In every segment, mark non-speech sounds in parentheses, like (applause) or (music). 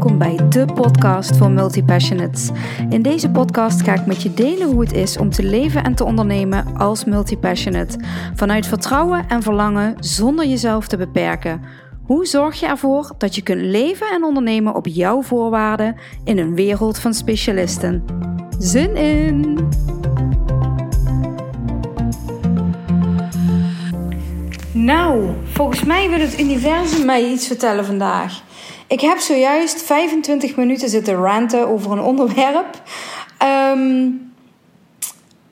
welkom bij de podcast voor multipassionates. In deze podcast ga ik met je delen hoe het is om te leven en te ondernemen als multipassionate. Vanuit vertrouwen en verlangen zonder jezelf te beperken. Hoe zorg je ervoor dat je kunt leven en ondernemen op jouw voorwaarden in een wereld van specialisten? Zin in! Nou, volgens mij wil het universum mij iets vertellen vandaag. Ik heb zojuist 25 minuten zitten ranten over een onderwerp. Ehm,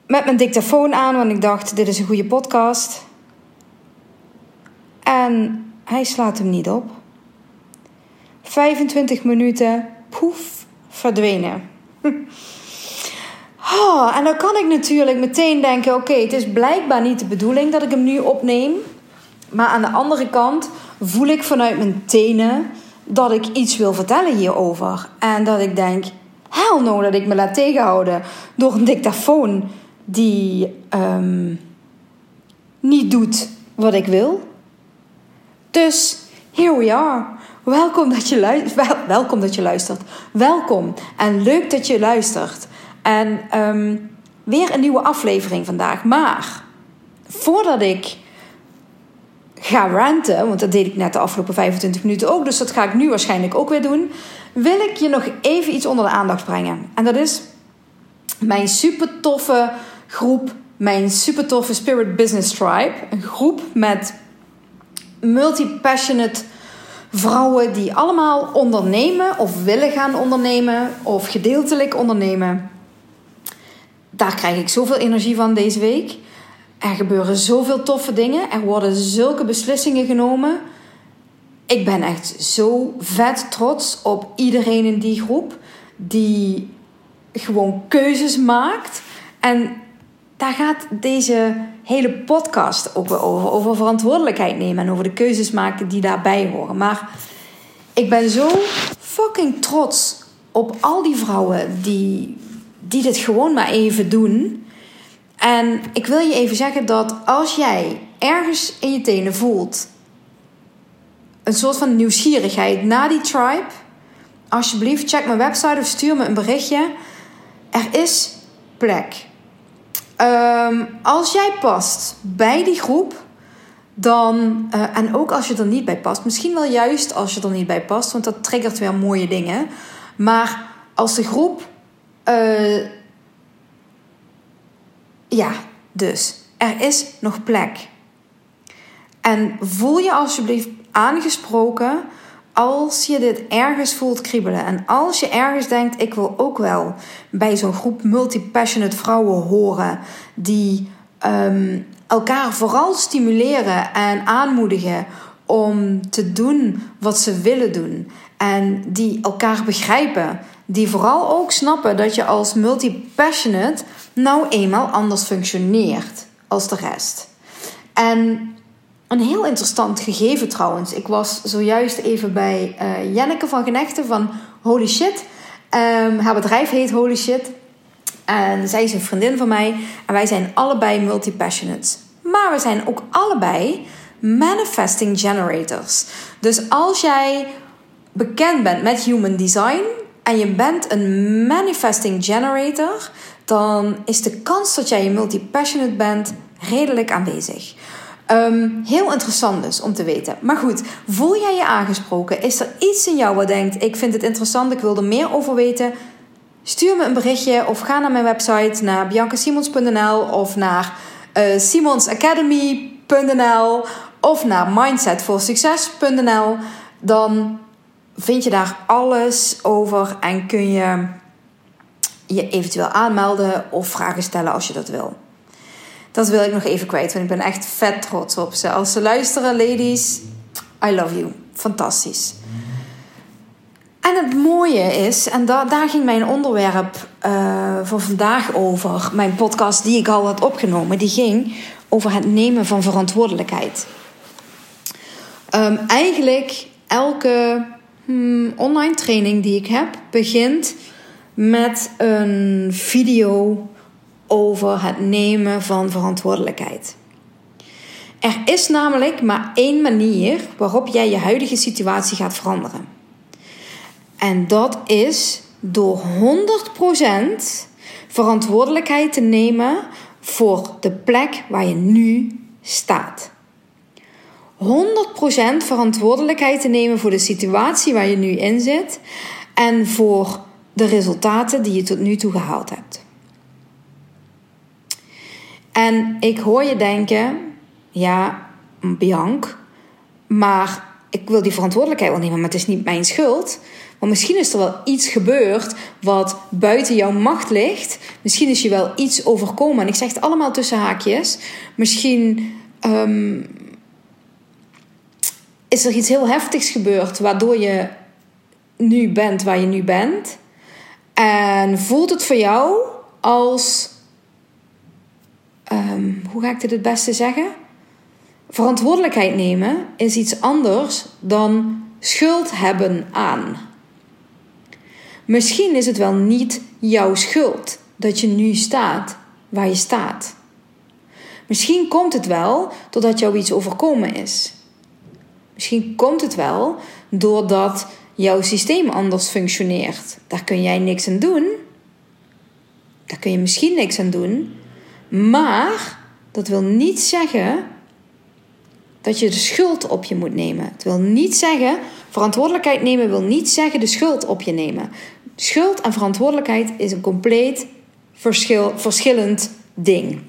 met mijn dictafoon aan, want ik dacht: dit is een goede podcast. En hij slaat hem niet op. 25 minuten, poef, verdwenen. (laughs) Oh, en dan kan ik natuurlijk meteen denken: oké, het is blijkbaar niet de bedoeling dat ik hem nu opneem. Maar aan de andere kant voel ik vanuit mijn tenen dat ik iets wil vertellen hierover. En dat ik denk, hell no, dat ik me laat tegenhouden door een dictafoon die um, niet doet wat ik wil. Dus here we are. Welkom dat je luistert. welkom dat je luistert. Welkom en leuk dat je luistert. En um, weer een nieuwe aflevering vandaag. Maar voordat ik ga want dat deed ik net de afgelopen 25 minuten ook, dus dat ga ik nu waarschijnlijk ook weer doen, wil ik je nog even iets onder de aandacht brengen. En dat is mijn super toffe groep, mijn super toffe Spirit Business Tribe. Een groep met multi-passionate vrouwen die allemaal ondernemen of willen gaan ondernemen of gedeeltelijk ondernemen. Daar krijg ik zoveel energie van deze week. Er gebeuren zoveel toffe dingen. Er worden zulke beslissingen genomen. Ik ben echt zo vet trots op iedereen in die groep die gewoon keuzes maakt. En daar gaat deze hele podcast ook over. Over verantwoordelijkheid nemen en over de keuzes maken die daarbij horen. Maar ik ben zo fucking trots op al die vrouwen die, die dit gewoon maar even doen. En ik wil je even zeggen dat als jij ergens in je tenen voelt een soort van nieuwsgierigheid naar die tribe, alsjeblieft check mijn website of stuur me een berichtje. Er is plek. Um, als jij past bij die groep, dan, uh, en ook als je er niet bij past, misschien wel juist als je er niet bij past, want dat triggert weer mooie dingen. Maar als de groep uh, ja, dus er is nog plek. En voel je alsjeblieft aangesproken als je dit ergens voelt kriebelen. En als je ergens denkt, ik wil ook wel bij zo'n groep multi-passionate vrouwen horen die um, elkaar vooral stimuleren en aanmoedigen om te doen wat ze willen doen. En die elkaar begrijpen. Die vooral ook snappen dat je als multi-passionate nou eenmaal anders functioneert als de rest. En een heel interessant gegeven trouwens. Ik was zojuist even bij uh, Jenneke van Genechten van Holy Shit. Um, haar bedrijf heet Holy Shit. En zij is een vriendin van mij. En wij zijn allebei multi-passionates. Maar we zijn ook allebei manifesting generators. Dus als jij bekend bent met human design en je bent een manifesting generator, dan is de kans dat jij een multi-passionate bent redelijk aanwezig. Um, heel interessant dus om te weten. Maar goed, voel jij je aangesproken? Is er iets in jou wat denkt: ik vind het interessant, ik wil er meer over weten? Stuur me een berichtje of ga naar mijn website naar biancasimons.nl of naar uh, simonsacademy.nl of naar mindsetforsucces.nl. Dan vind je daar alles over en kun je je eventueel aanmelden of vragen stellen als je dat wil. Dat wil ik nog even kwijt, want ik ben echt vet trots op ze. Als ze luisteren, ladies, I love you. Fantastisch. En het mooie is, en da daar ging mijn onderwerp uh, voor vandaag over, mijn podcast die ik al had opgenomen, die ging over het nemen van verantwoordelijkheid. Um, eigenlijk elke hmm, online training die ik heb begint met een video over het nemen van verantwoordelijkheid. Er is namelijk maar één manier waarop jij je huidige situatie gaat veranderen. En dat is door 100% verantwoordelijkheid te nemen voor de plek waar je nu staat. 100% verantwoordelijkheid te nemen voor de situatie waar je nu in zit en voor de resultaten die je tot nu toe gehaald hebt. En ik hoor je denken, ja, Bianc, maar ik wil die verantwoordelijkheid wel nemen, maar het is niet mijn schuld. Want misschien is er wel iets gebeurd wat buiten jouw macht ligt. Misschien is je wel iets overkomen. En ik zeg het allemaal tussen haakjes. Misschien um, is er iets heel heftigs gebeurd waardoor je nu bent waar je nu bent. En voelt het voor jou als. Um, hoe ga ik dit het beste zeggen? Verantwoordelijkheid nemen is iets anders dan schuld hebben aan. Misschien is het wel niet jouw schuld dat je nu staat waar je staat. Misschien komt het wel doordat jou iets overkomen is. Misschien komt het wel doordat jouw systeem anders functioneert. Daar kun jij niks aan doen. Daar kun je misschien niks aan doen. Maar dat wil niet zeggen dat je de schuld op je moet nemen. Het wil niet zeggen, verantwoordelijkheid nemen wil niet zeggen de schuld op je nemen. Schuld en verantwoordelijkheid is een compleet verschil, verschillend ding.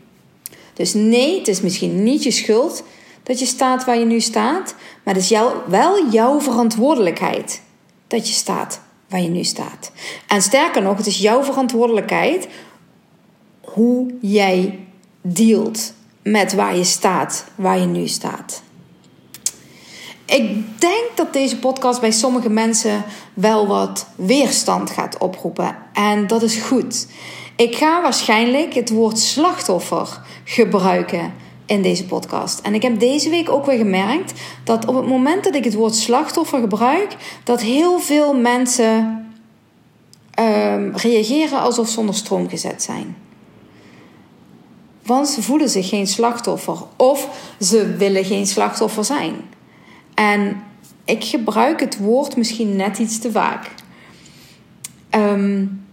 Dus nee, het is misschien niet je schuld dat je staat waar je nu staat, maar het is wel jouw verantwoordelijkheid dat je staat waar je nu staat. En sterker nog, het is jouw verantwoordelijkheid hoe jij dealt met waar je staat, waar je nu staat. Ik denk dat deze podcast bij sommige mensen wel wat weerstand gaat oproepen. En dat is goed. Ik ga waarschijnlijk het woord slachtoffer gebruiken in deze podcast. En ik heb deze week ook weer gemerkt dat op het moment dat ik het woord slachtoffer gebruik, dat heel veel mensen um, reageren alsof ze onder stroom gezet zijn. Want ze voelen zich geen slachtoffer of ze willen geen slachtoffer zijn. En ik gebruik het woord misschien net iets te vaak. Um,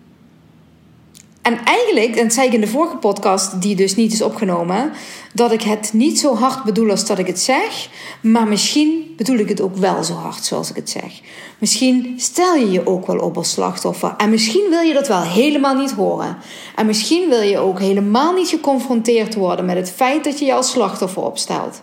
en eigenlijk, en dat zei ik in de vorige podcast, die dus niet is opgenomen, dat ik het niet zo hard bedoel als dat ik het zeg. Maar misschien bedoel ik het ook wel zo hard zoals ik het zeg. Misschien stel je je ook wel op als slachtoffer. En misschien wil je dat wel helemaal niet horen. En misschien wil je ook helemaal niet geconfronteerd worden met het feit dat je je als slachtoffer opstelt.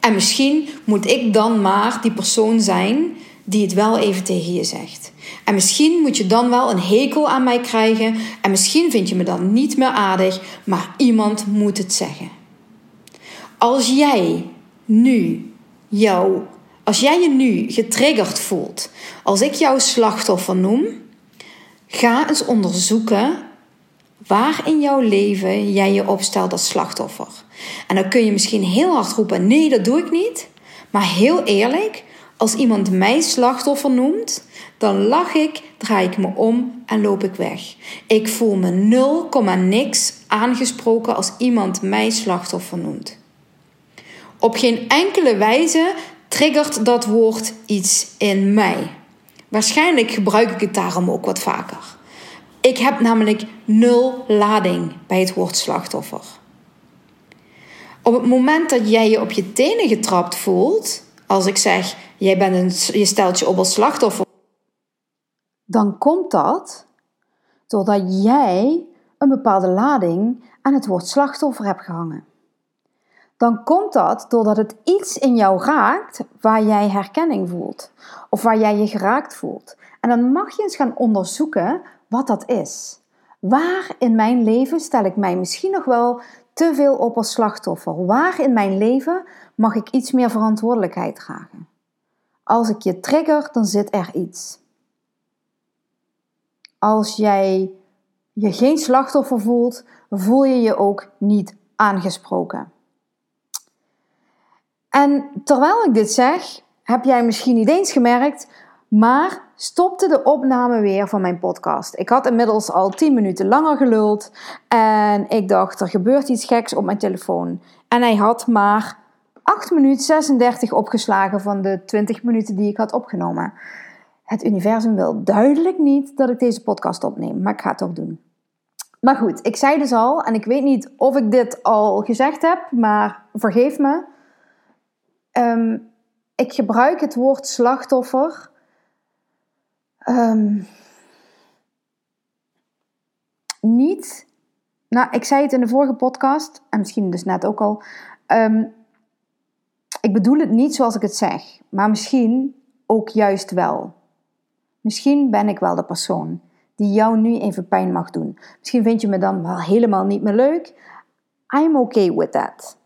En misschien moet ik dan maar die persoon zijn die het wel even tegen je zegt. En misschien moet je dan wel een hekel aan mij krijgen en misschien vind je me dan niet meer aardig, maar iemand moet het zeggen. Als jij nu jou, als jij je nu getriggerd voelt, als ik jouw slachtoffer noem, ga eens onderzoeken waar in jouw leven jij je opstelt als slachtoffer. En dan kun je misschien heel hard roepen: nee, dat doe ik niet. Maar heel eerlijk, als iemand mij slachtoffer noemt, dan lach ik, draai ik me om en loop ik weg. Ik voel me 0, niks aangesproken als iemand mij slachtoffer noemt. Op geen enkele wijze triggert dat woord iets in mij. Waarschijnlijk gebruik ik het daarom ook wat vaker. Ik heb namelijk nul lading bij het woord slachtoffer. Op het moment dat jij je op je tenen getrapt voelt, als ik zeg, jij bent een, je stelt je op als slachtoffer, dan komt dat doordat jij een bepaalde lading aan het woord slachtoffer hebt gehangen. Dan komt dat doordat het iets in jou raakt waar jij herkenning voelt of waar jij je geraakt voelt. En dan mag je eens gaan onderzoeken wat dat is. Waar in mijn leven stel ik mij misschien nog wel te veel op als slachtoffer? Waar in mijn leven mag ik iets meer verantwoordelijkheid dragen? Als ik je trigger, dan zit er iets. Als jij je geen slachtoffer voelt, voel je je ook niet aangesproken. En terwijl ik dit zeg, heb jij misschien niet eens gemerkt, maar stopte de opname weer van mijn podcast. Ik had inmiddels al 10 minuten langer geluld en ik dacht er gebeurt iets geks op mijn telefoon. En hij had maar 8 minuten 36 opgeslagen van de 20 minuten die ik had opgenomen. het universum wil duidelijk niet dat ik deze podcast opneem, maar ik ga het toch doen. Maar goed, ik zei dus al, en ik weet niet of ik dit al gezegd heb, maar vergeef me. Ehm, ik gebruik het woord slachtoffer. Um, niet. Nou, ik zei het in de vorige podcast, en misschien dus net ook al. Um, ik bedoel het niet zoals ik het zeg, maar misschien ook juist wel. Misschien ben ik wel de persoon die jou nu even pijn mag doen. Misschien vind je me dan wel helemaal niet meer leuk. I'm okay with that.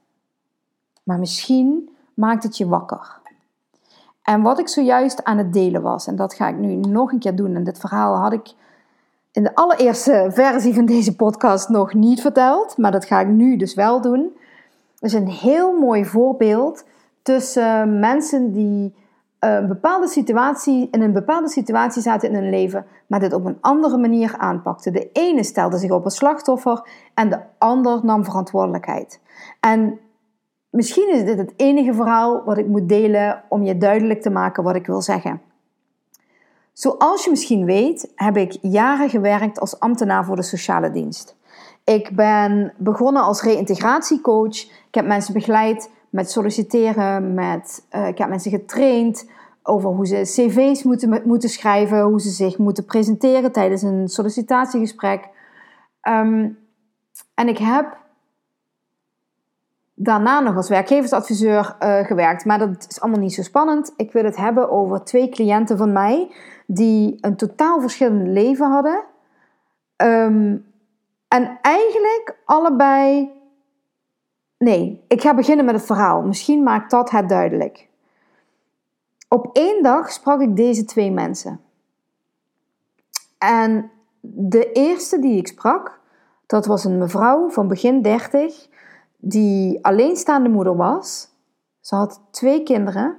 Maar misschien maakt het je wakker. En wat ik zojuist aan het delen was, en dat ga ik nu nog een keer doen. En dit verhaal had ik in de allereerste versie van deze podcast nog niet verteld, maar dat ga ik nu dus wel doen. is een heel mooi voorbeeld tussen mensen die een bepaalde situatie, in een bepaalde situatie zaten in hun leven, maar dit op een andere manier aanpakten. De ene stelde zich op als slachtoffer en de ander nam verantwoordelijkheid. En misschien is dit het enige verhaal wat ik moet delen om je duidelijk te maken wat ik wil zeggen. Zoals je misschien weet, heb ik jaren gewerkt als ambtenaar voor de sociale dienst. Ik ben begonnen als reïntegratiecoach. Ik heb mensen begeleid met solliciteren, met, uh, ik heb mensen getraind over hoe ze cv's moeten, moeten schrijven, hoe ze zich moeten presenteren tijdens een sollicitatiegesprek. Um, en ik heb daarna nog als werkgeversadviseur uh, gewerkt, maar dat is allemaal niet zo spannend. Ik wil het hebben over twee cliënten van mij die een totaal verschillend leven hadden. Um, en eigenlijk allebei Nee, ik ga beginnen met het verhaal. Misschien maakt dat het duidelijk. Op één dag sprak ik deze twee mensen. En de eerste die ik sprak, dat was een mevrouw van begin 30, die alleenstaande moeder was. Ze had twee kinderen.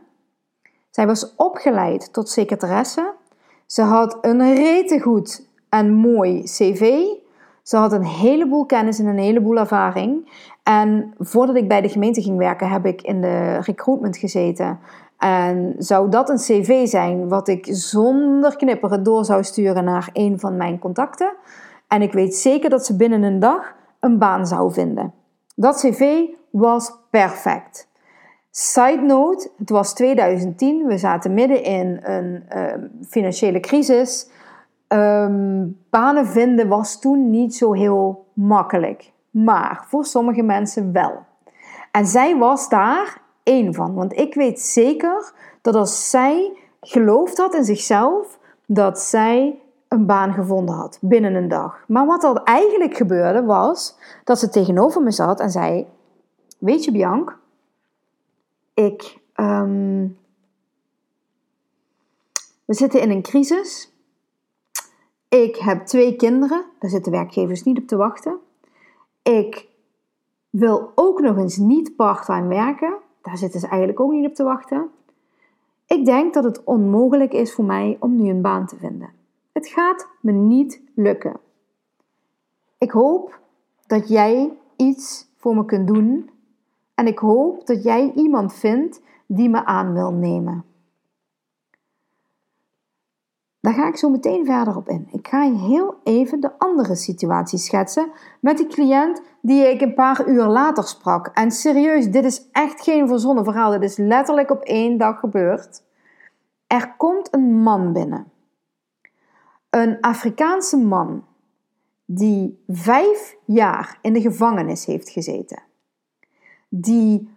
Zij was opgeleid tot secretaresse. Ze had een retegoed en mooi cv. Ze had een heleboel kennis en een heleboel ervaring. En voordat ik bij de gemeente ging werken, heb ik in de recruitment gezeten. En zou dat een cv zijn wat ik zonder knipperen door zou sturen naar een van mijn contacten? En ik weet zeker dat ze binnen een dag een baan zou vinden. Dat cv was perfect. Side note, het was 2010, we zaten midden in een uh, financiële crisis. Um, banen vinden was toen niet zo heel makkelijk maar voor sommige mensen wel. En zij was daar één van. Want ik weet zeker dat als zij geloofd had in zichzelf, dat zij een baan gevonden had binnen een dag. Maar wat er eigenlijk gebeurde was dat ze tegenover me zat en zei: Weet je, Bianc, ik. Um, we zitten in een crisis. Ik heb twee kinderen, daar zitten werkgevers niet op te wachten. Ik wil ook nog eens niet parttime werken. Daar zitten ze eigenlijk ook niet op te wachten. Ik denk dat het onmogelijk is voor mij om nu een baan te vinden. Het gaat me niet lukken. Ik hoop dat jij iets voor me kunt doen en ik hoop dat jij iemand vindt die me aan wil nemen. Daar ga ik zo meteen verder op in. Ik ga je heel even de andere situatie schetsen met die cliënt die ik een paar uur later sprak. En serieus, dit is echt geen verzonnen verhaal. Dit is letterlijk op één dag gebeurd. Er komt een man binnen. Een Afrikaanse man die vijf jaar in de gevangenis heeft gezeten. Die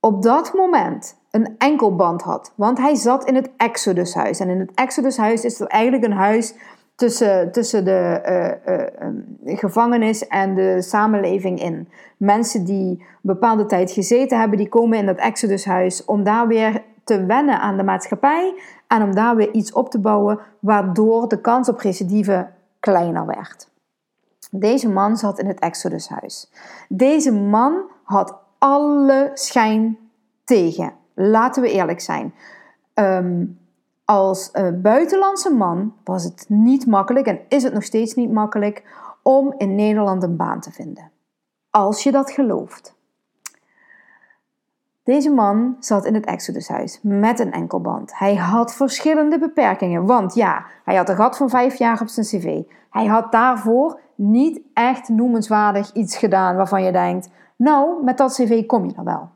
op dat moment een enkelband had. Want hij zat in het Exodushuis. En in het Exodushuis is er eigenlijk een huis tussen, tussen de uh, uh, gevangenis en de samenleving in. Mensen die een bepaalde tijd gezeten hebben, die komen in dat Exodushuis om daar weer wennen aan de maatschappij en om daar weer iets op te bouwen waardoor de kans op recidive kleiner werd. Deze man zat in het Exodushuis. Deze man had alle schijn tegen. Laten we eerlijk zijn. Ehm, als uh, buitenlandse man was het niet makkelijk en is het nog steeds niet makkelijk om in Nederland een baan te vinden. Als je dat gelooft. Deze man zat in het Exodushuis met een enkelband. Hij had verschillende beperkingen, want ja, hij had een gat van vijf jaar op zijn cv. Hij had daarvoor niet echt noemenswaardig iets gedaan waarvan je denkt, nou, met dat cv kom je er wel.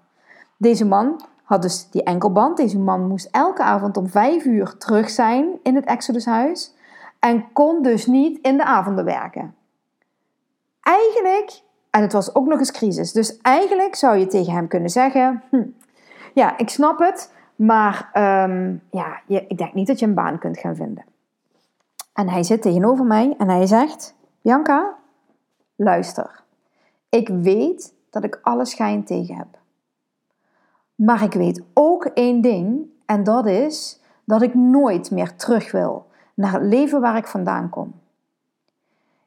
Deze man had dus die enkelband. Deze man moest elke avond om vijf uur terug zijn in het Exodushuis en kon dus niet in de avonden werken. Eigenlijk en het was ook nog eens crisis. Dus eigenlijk zou je tegen hem kunnen zeggen: hm, Ja, ik snap het, maar um, ja, je, ik denk niet dat je een baan kunt gaan vinden. En hij zit tegenover mij en hij zegt: Bianca, luister. Ik weet dat ik alle schijn tegen heb. Maar ik weet ook één ding, en dat is dat ik nooit meer terug wil naar het leven waar ik vandaan kom.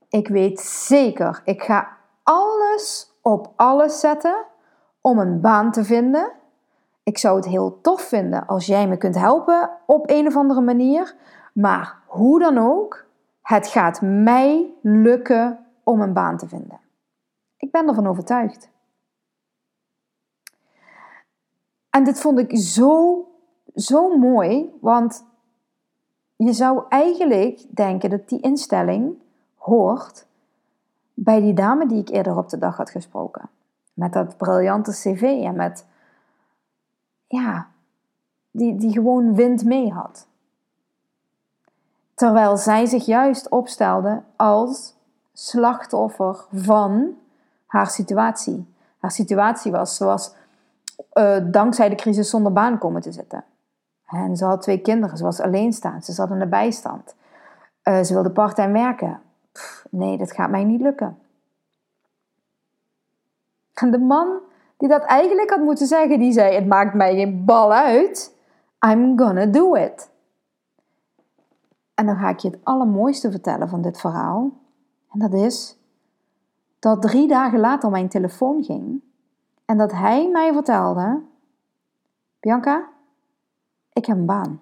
Ik weet zeker, ik ga alles op alles zetten om een baan te vinden. Ik zou het heel tof vinden als jij me kunt helpen op een of andere manier. Maar hoe dan ook, het gaat mij lukken om een baan te vinden. Ik ben ervan overtuigd. En dit vond ik zo, zo mooi, want je zou eigenlijk denken dat die instelling hoort bij die dame die ik eerder op de dag had gesproken. Met dat briljante cv en met, ja, die, die gewoon wind mee had. Terwijl zij zich juist opstelde als slachtoffer van haar situatie. Haar situatie was, ze was uh, dankzij de crisis zonder baan komen te zitten. En ze had twee kinderen, ze was alleenstaand, ze zat in de bijstand. Uh, ze wilde part-time werken nee, dat gaat mij niet lukken. En de man die dat eigenlijk had moeten zeggen, die zei: Het maakt mij geen bal uit. I'm gonna do it. En dan ga ik je het allermooiste vertellen van dit verhaal. En dat is dat drie dagen later mijn telefoon ging en dat hij mij vertelde: Bianca, ik heb een baan.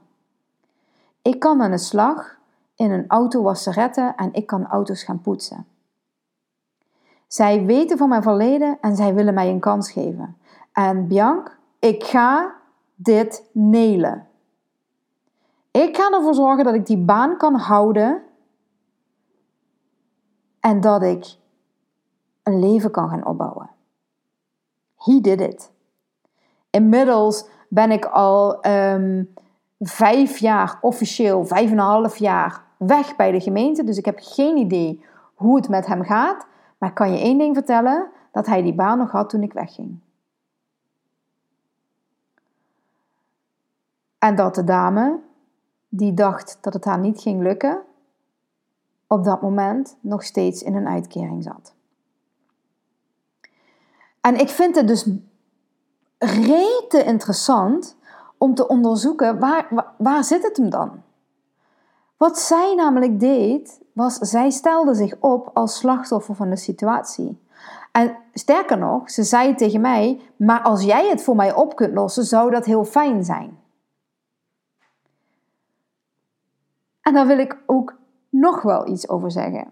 Ik kan aan de slag in een autowasserette en ik kan auto's gaan poetsen. Zij weten van mijn verleden en zij willen mij een kans geven. En Bianc, ik ga dit nelen. Ik ga ervoor zorgen dat ik die baan kan houden en dat ik een leven kan gaan opbouwen. He did it. Inmiddels ben ik al um, vijf jaar officieel, vijf en een half jaar weg bij de gemeente. Dus ik heb geen idee hoe het met hem gaat. Maar ik kan je één ding vertellen: dat hij die baan nog had toen ik wegging. En dat de dame, die dacht dat het haar niet ging lukken, op dat moment nog steeds in een uitkering zat. En ik vind het dus rete interessant om te onderzoeken waar, waar, waar zit het hem dan? Wat zij namelijk deed, was zij stelde zich op als slachtoffer van de situatie. En sterker nog, ze zei tegen mij: Maar als jij het voor mij op kunt lossen, zou dat heel fijn zijn. En daar wil ik ook nog wel iets over zeggen.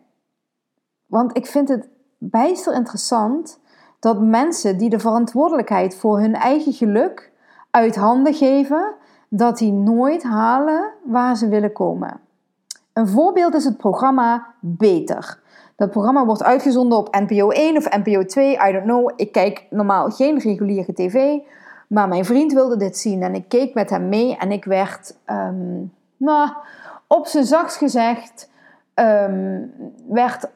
Want ik vind het bijster interessant dat mensen die de verantwoordelijkheid voor hun eigen geluk uit handen geven, dat die nooit halen waar ze willen komen. Een voorbeeld is het programma Beter. Dat programma wordt uitgezonden op NPO 1 of NPO 2, I don't know. Ik kijk normaal geen reguliere tv, maar mijn vriend wilde dit zien en ik keek met hem mee en ik werd, um, nou, op zijn zachtst gezegd, um, werd,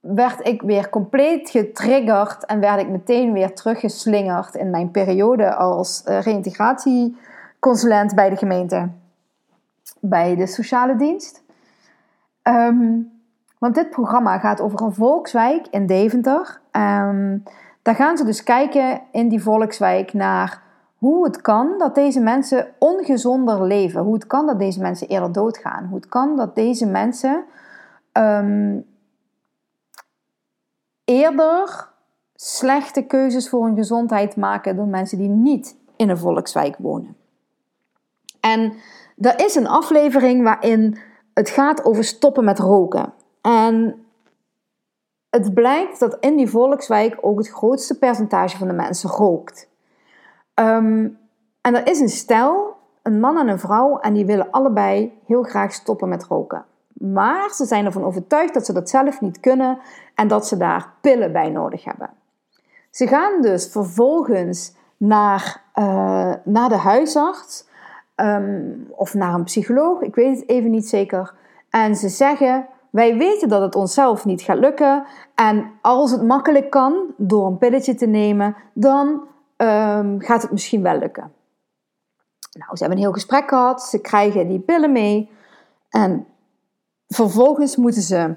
werd ik weer compleet getriggerd en werd ik meteen weer teruggeslingerd in mijn periode als uh, reïntegratieconsulent bij de gemeente bij de sociale dienst. Ehm, want dit programma gaat over een volkswijk in Deventer. Um, daar gaan ze dus kijken in die volkswijk naar hoe het kan dat deze mensen ongezonder leven. Hoe het kan dat deze mensen eerder doodgaan. Hoe het kan dat deze mensen ehm, eerder slechte keuzes voor hun gezondheid maken dan mensen die niet in een volkswijk wonen. En er is een aflevering waarin het gaat over stoppen met roken. En het blijkt dat in die volkswijk ook het grootste percentage van de mensen rookt. Ehm, en er is een stel, een man en een vrouw, en die willen allebei heel graag stoppen met roken. Maar ze zijn ervan overtuigd dat ze dat zelf niet kunnen en dat ze daar pillen bij nodig hebben. Ze gaan dus vervolgens naar, uh, naar de huisarts ehm, of naar een psycholoog, ik weet het even niet zeker. En ze zeggen: Wij weten dat het onszelf niet gaat lukken. En als het makkelijk kan door een pilletje te nemen, dan um, gaat het misschien wel lukken. Nou, ze hebben een heel gesprek gehad. Ze krijgen die pillen mee. En vervolgens moeten ze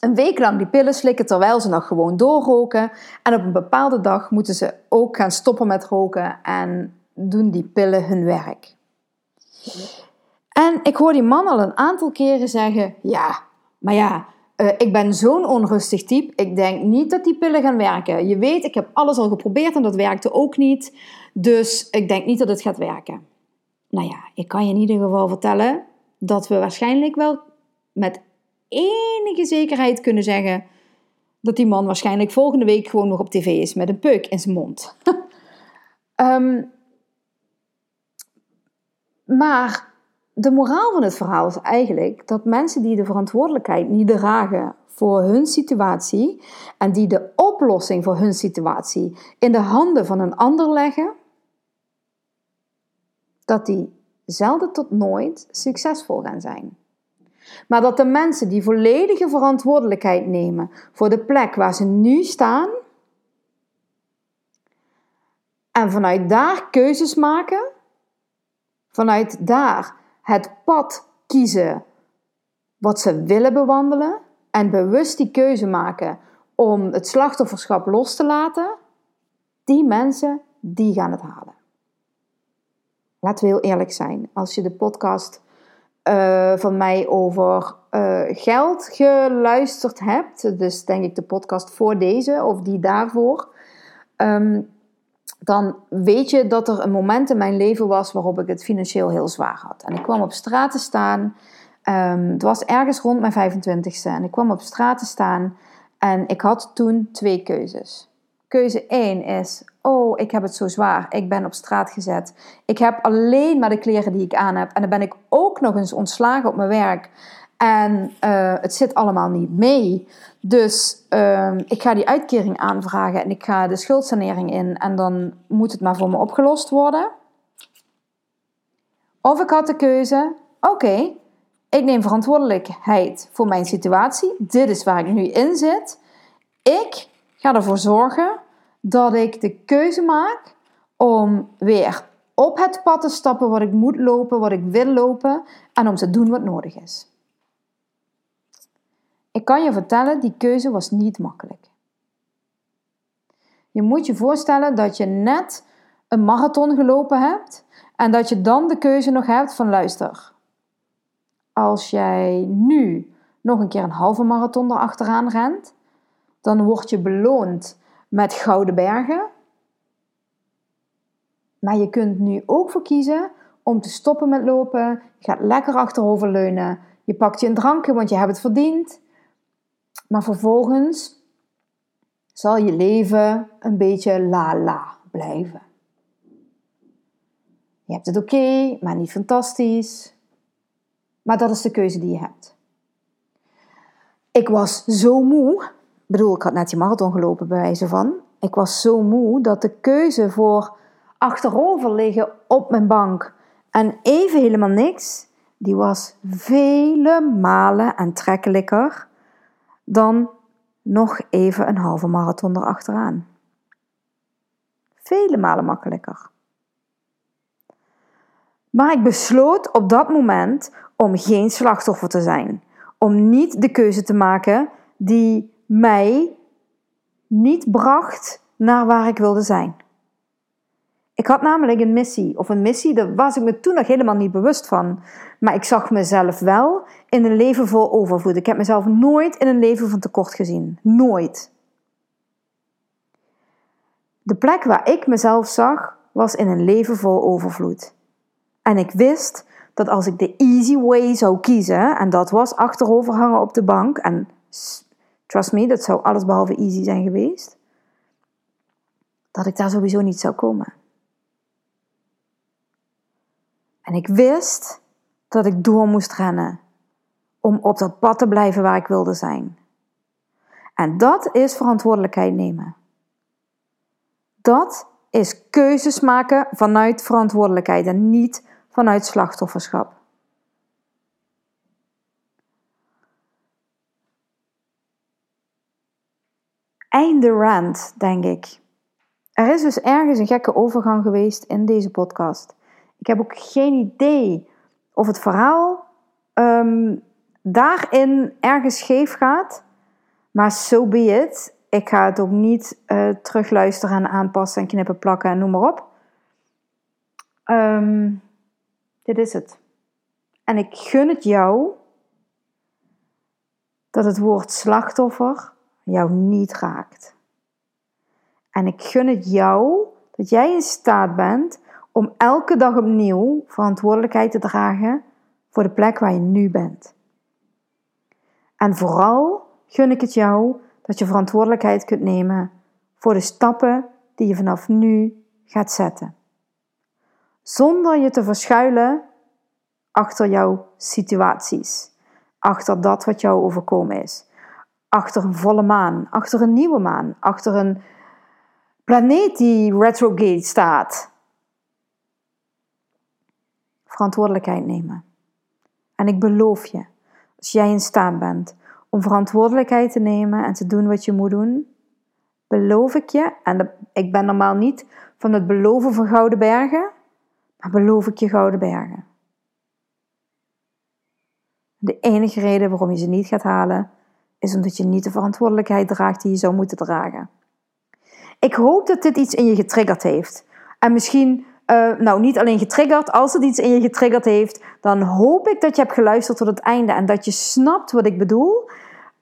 een week lang die pillen slikken terwijl ze nog gewoon doorroken. En op een bepaalde dag moeten ze ook gaan stoppen met roken en doen die pillen hun werk. En ik hoor die man al een aantal keren zeggen: Ja, maar ja, uh, ik ben zo'n onrustig type. Ik denk niet dat die pillen gaan werken. Je weet, ik heb alles al geprobeerd en dat werkte ook niet. Dus ik denk niet dat het gaat werken. Nou ja, ik kan je in ieder geval vertellen dat we waarschijnlijk wel met enige zekerheid kunnen zeggen dat die man waarschijnlijk volgende week gewoon nog op tv is met een peuk in zijn mond. um, (laughs) maar de moraal van het verhaal is eigenlijk dat mensen die de verantwoordelijkheid niet dragen voor hun situatie en die de oplossing voor hun situatie in de handen van een ander leggen, dat die zelden tot nooit succesvol gaan zijn. Maar dat de mensen die volledige verantwoordelijkheid nemen voor de plek waar ze nu staan en vanuit daar keuzes maken, vanuit daar het pad kiezen wat ze willen bewandelen en bewust die keuze maken om het slachtofferschap los te laten, die mensen, die gaan het halen. Laten we heel eerlijk zijn. Als je de podcast uh, van mij over uh, geld geluisterd hebt, dus denk ik de podcast voor deze of die daarvoor, um, dan weet je dat er een moment in mijn leven was waarop ik het financieel heel zwaar had. En ik kwam op straat te staan. Um, het was ergens rond mijn 25ste. En ik kwam op straat te staan en ik had toen twee keuzes. Keuze 1 is: Oh, ik heb het zo zwaar. Ik ben op straat gezet. Ik heb alleen maar de kleren die ik aan heb. En dan ben ik ook nog eens ontslagen op mijn werk. En uh, het zit allemaal niet mee. Dus uh, ik ga die uitkering aanvragen en ik ga de schuldsanering in. En dan moet het maar voor me opgelost worden. Of ik had de keuze: oké, ik neem verantwoordelijkheid voor mijn situatie. Dit is waar ik nu in zit. Ik ga ervoor zorgen dat ik de keuze maak om weer op het pad te stappen wat ik moet lopen, wat ik wil lopen en om te doen wat nodig is. Ik kan je vertellen, die keuze was niet makkelijk. Je moet je voorstellen dat je net een marathon gelopen hebt en dat je dan de keuze nog hebt van luister. Als jij nu nog een keer een halve marathon erachteraan rent, dan word je beloond met gouden bergen. Maar je kunt nu ook voor kiezen om te stoppen met lopen. Je gaat lekker achterover leunen. Je pakt je een drankje, want je hebt het verdiend. Maar vervolgens zal je leven een beetje la-la blijven. Je hebt het oké, maar niet fantastisch. Maar dat is de keuze die je hebt. Ik was zo moe. Ik bedoel, ik had net die marathon gelopen bij wijze van. Ik was zo moe dat de keuze voor achterover liggen op mijn bank en even helemaal niks, die was vele malen aantrekkelijker dan nog even een halve marathon erachteraan. Vele malen makkelijker. Maar ik besloot op dat moment om geen slachtoffer te zijn. Om niet de keuze te maken die mij niet bracht naar waar ik wilde zijn. Ik had namelijk een missie, of een missie, daar was ik me toen nog helemaal niet bewust van. Maar ik zag mezelf wel in een leven vol overvloed. Ik heb mezelf nooit in een leven van tekort gezien. Nooit. De plek waar ik mezelf zag, was in een leven vol overvloed. En ik wist dat als ik de easy way zou kiezen, en dat was achterover hangen op de bank, en trust me, dat zou alles behalve easy zijn geweest, dat ik daar sowieso niet zou komen. En ik wist dat ik door moest rennen om op dat pad te blijven waar ik wilde zijn. En dat is verantwoordelijkheid nemen. Dat is keuzes maken vanuit verantwoordelijkheid en niet vanuit slachtofferschap. Einde rant, denk ik. Er is dus ergens een gekke overgang geweest in deze podcast. Ik heb ook geen idee of het verhaal um, daarin ergens scheef gaat. Maar so be it. Ik ga het ook niet uh, terugluisteren en aanpassen en knippen, plakken en noem maar op. Um, dit is het. En ik gun het jou dat het woord slachtoffer jou niet raakt. En ik gun het jou dat jij in staat bent om elke dag opnieuw verantwoordelijkheid te dragen voor de plek waar je nu bent. En vooral gun ik het jou dat je verantwoordelijkheid kunt nemen voor de stappen die je vanaf nu gaat zetten. Zonder je te verschuilen achter jouw situaties, achter dat wat jou overkomen is, achter een volle maan, achter een nieuwe maan, achter een planeet die retrograde staat. Verantwoordelijkheid nemen. En ik beloof je, als jij in staat bent om verantwoordelijkheid te nemen en te doen wat je moet doen, beloof ik je, en ik ben normaal niet van het beloven van gouden bergen, maar beloof ik je gouden bergen. De enige reden waarom je ze niet gaat halen, is omdat je niet de verantwoordelijkheid draagt die je zou moeten dragen. Ik hoop dat dit iets in je getriggerd heeft. En misschien, uh, nou niet alleen getriggerd, als het iets in je getriggerd heeft, dan hoop ik dat je hebt geluisterd tot het einde en dat je snapt wat ik bedoel.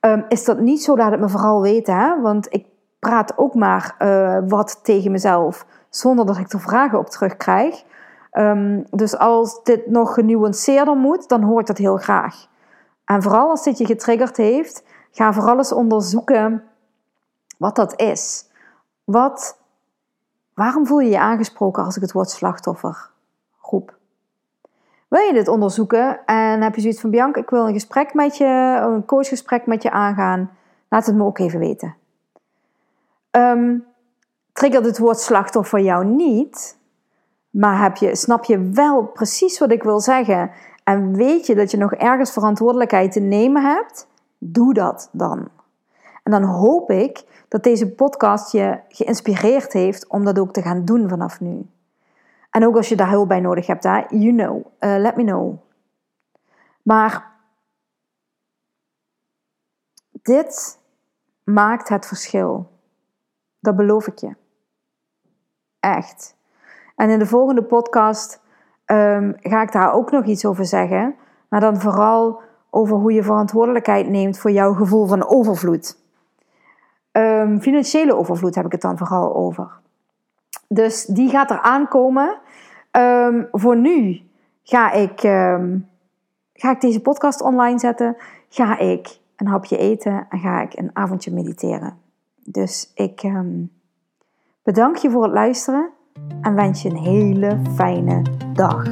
Um, is dat niet zo, laat het me vooral weten, hè? want ik praat ook maar uh, wat tegen mezelf, zonder dat ik er vragen op terugkrijg. Um, dus als dit nog genuanceerder moet, dan hoor ik dat heel graag. En vooral als dit je getriggerd heeft, ga vooral eens onderzoeken wat dat is. Wat, waarom voel je je aangesproken als ik het woord slachtoffer roep? Wil je dit onderzoeken en heb je zoiets van Bianca, ik wil een gesprek met je, een coachgesprek met je aangaan? Laat het me ook even weten. Um, triggert het woord slachtoffer jou niet, maar heb je, snap je wel precies wat ik wil zeggen en weet je dat je nog ergens verantwoordelijkheid te nemen hebt? Doe dat dan. En dan hoop ik dat deze podcast je geïnspireerd heeft om dat ook te gaan doen vanaf nu. En ook als je daar hulp bij nodig hebt, hè? you know, uh, let me know. Maar dit maakt het verschil. Dat beloof ik je. Echt. En in de volgende podcast um, ga ik daar ook nog iets over zeggen. Maar dan vooral over hoe je verantwoordelijkheid neemt voor jouw gevoel van overvloed. Um, financiële overvloed heb ik het dan vooral over. Dus die gaat er aankomen. Um, voor nu ga ik, ga ik deze podcast online zetten. Ga ik een hapje eten en ga ik een avondje mediteren. Dus ik bedank je voor het luisteren en wens je een hele fijne dag.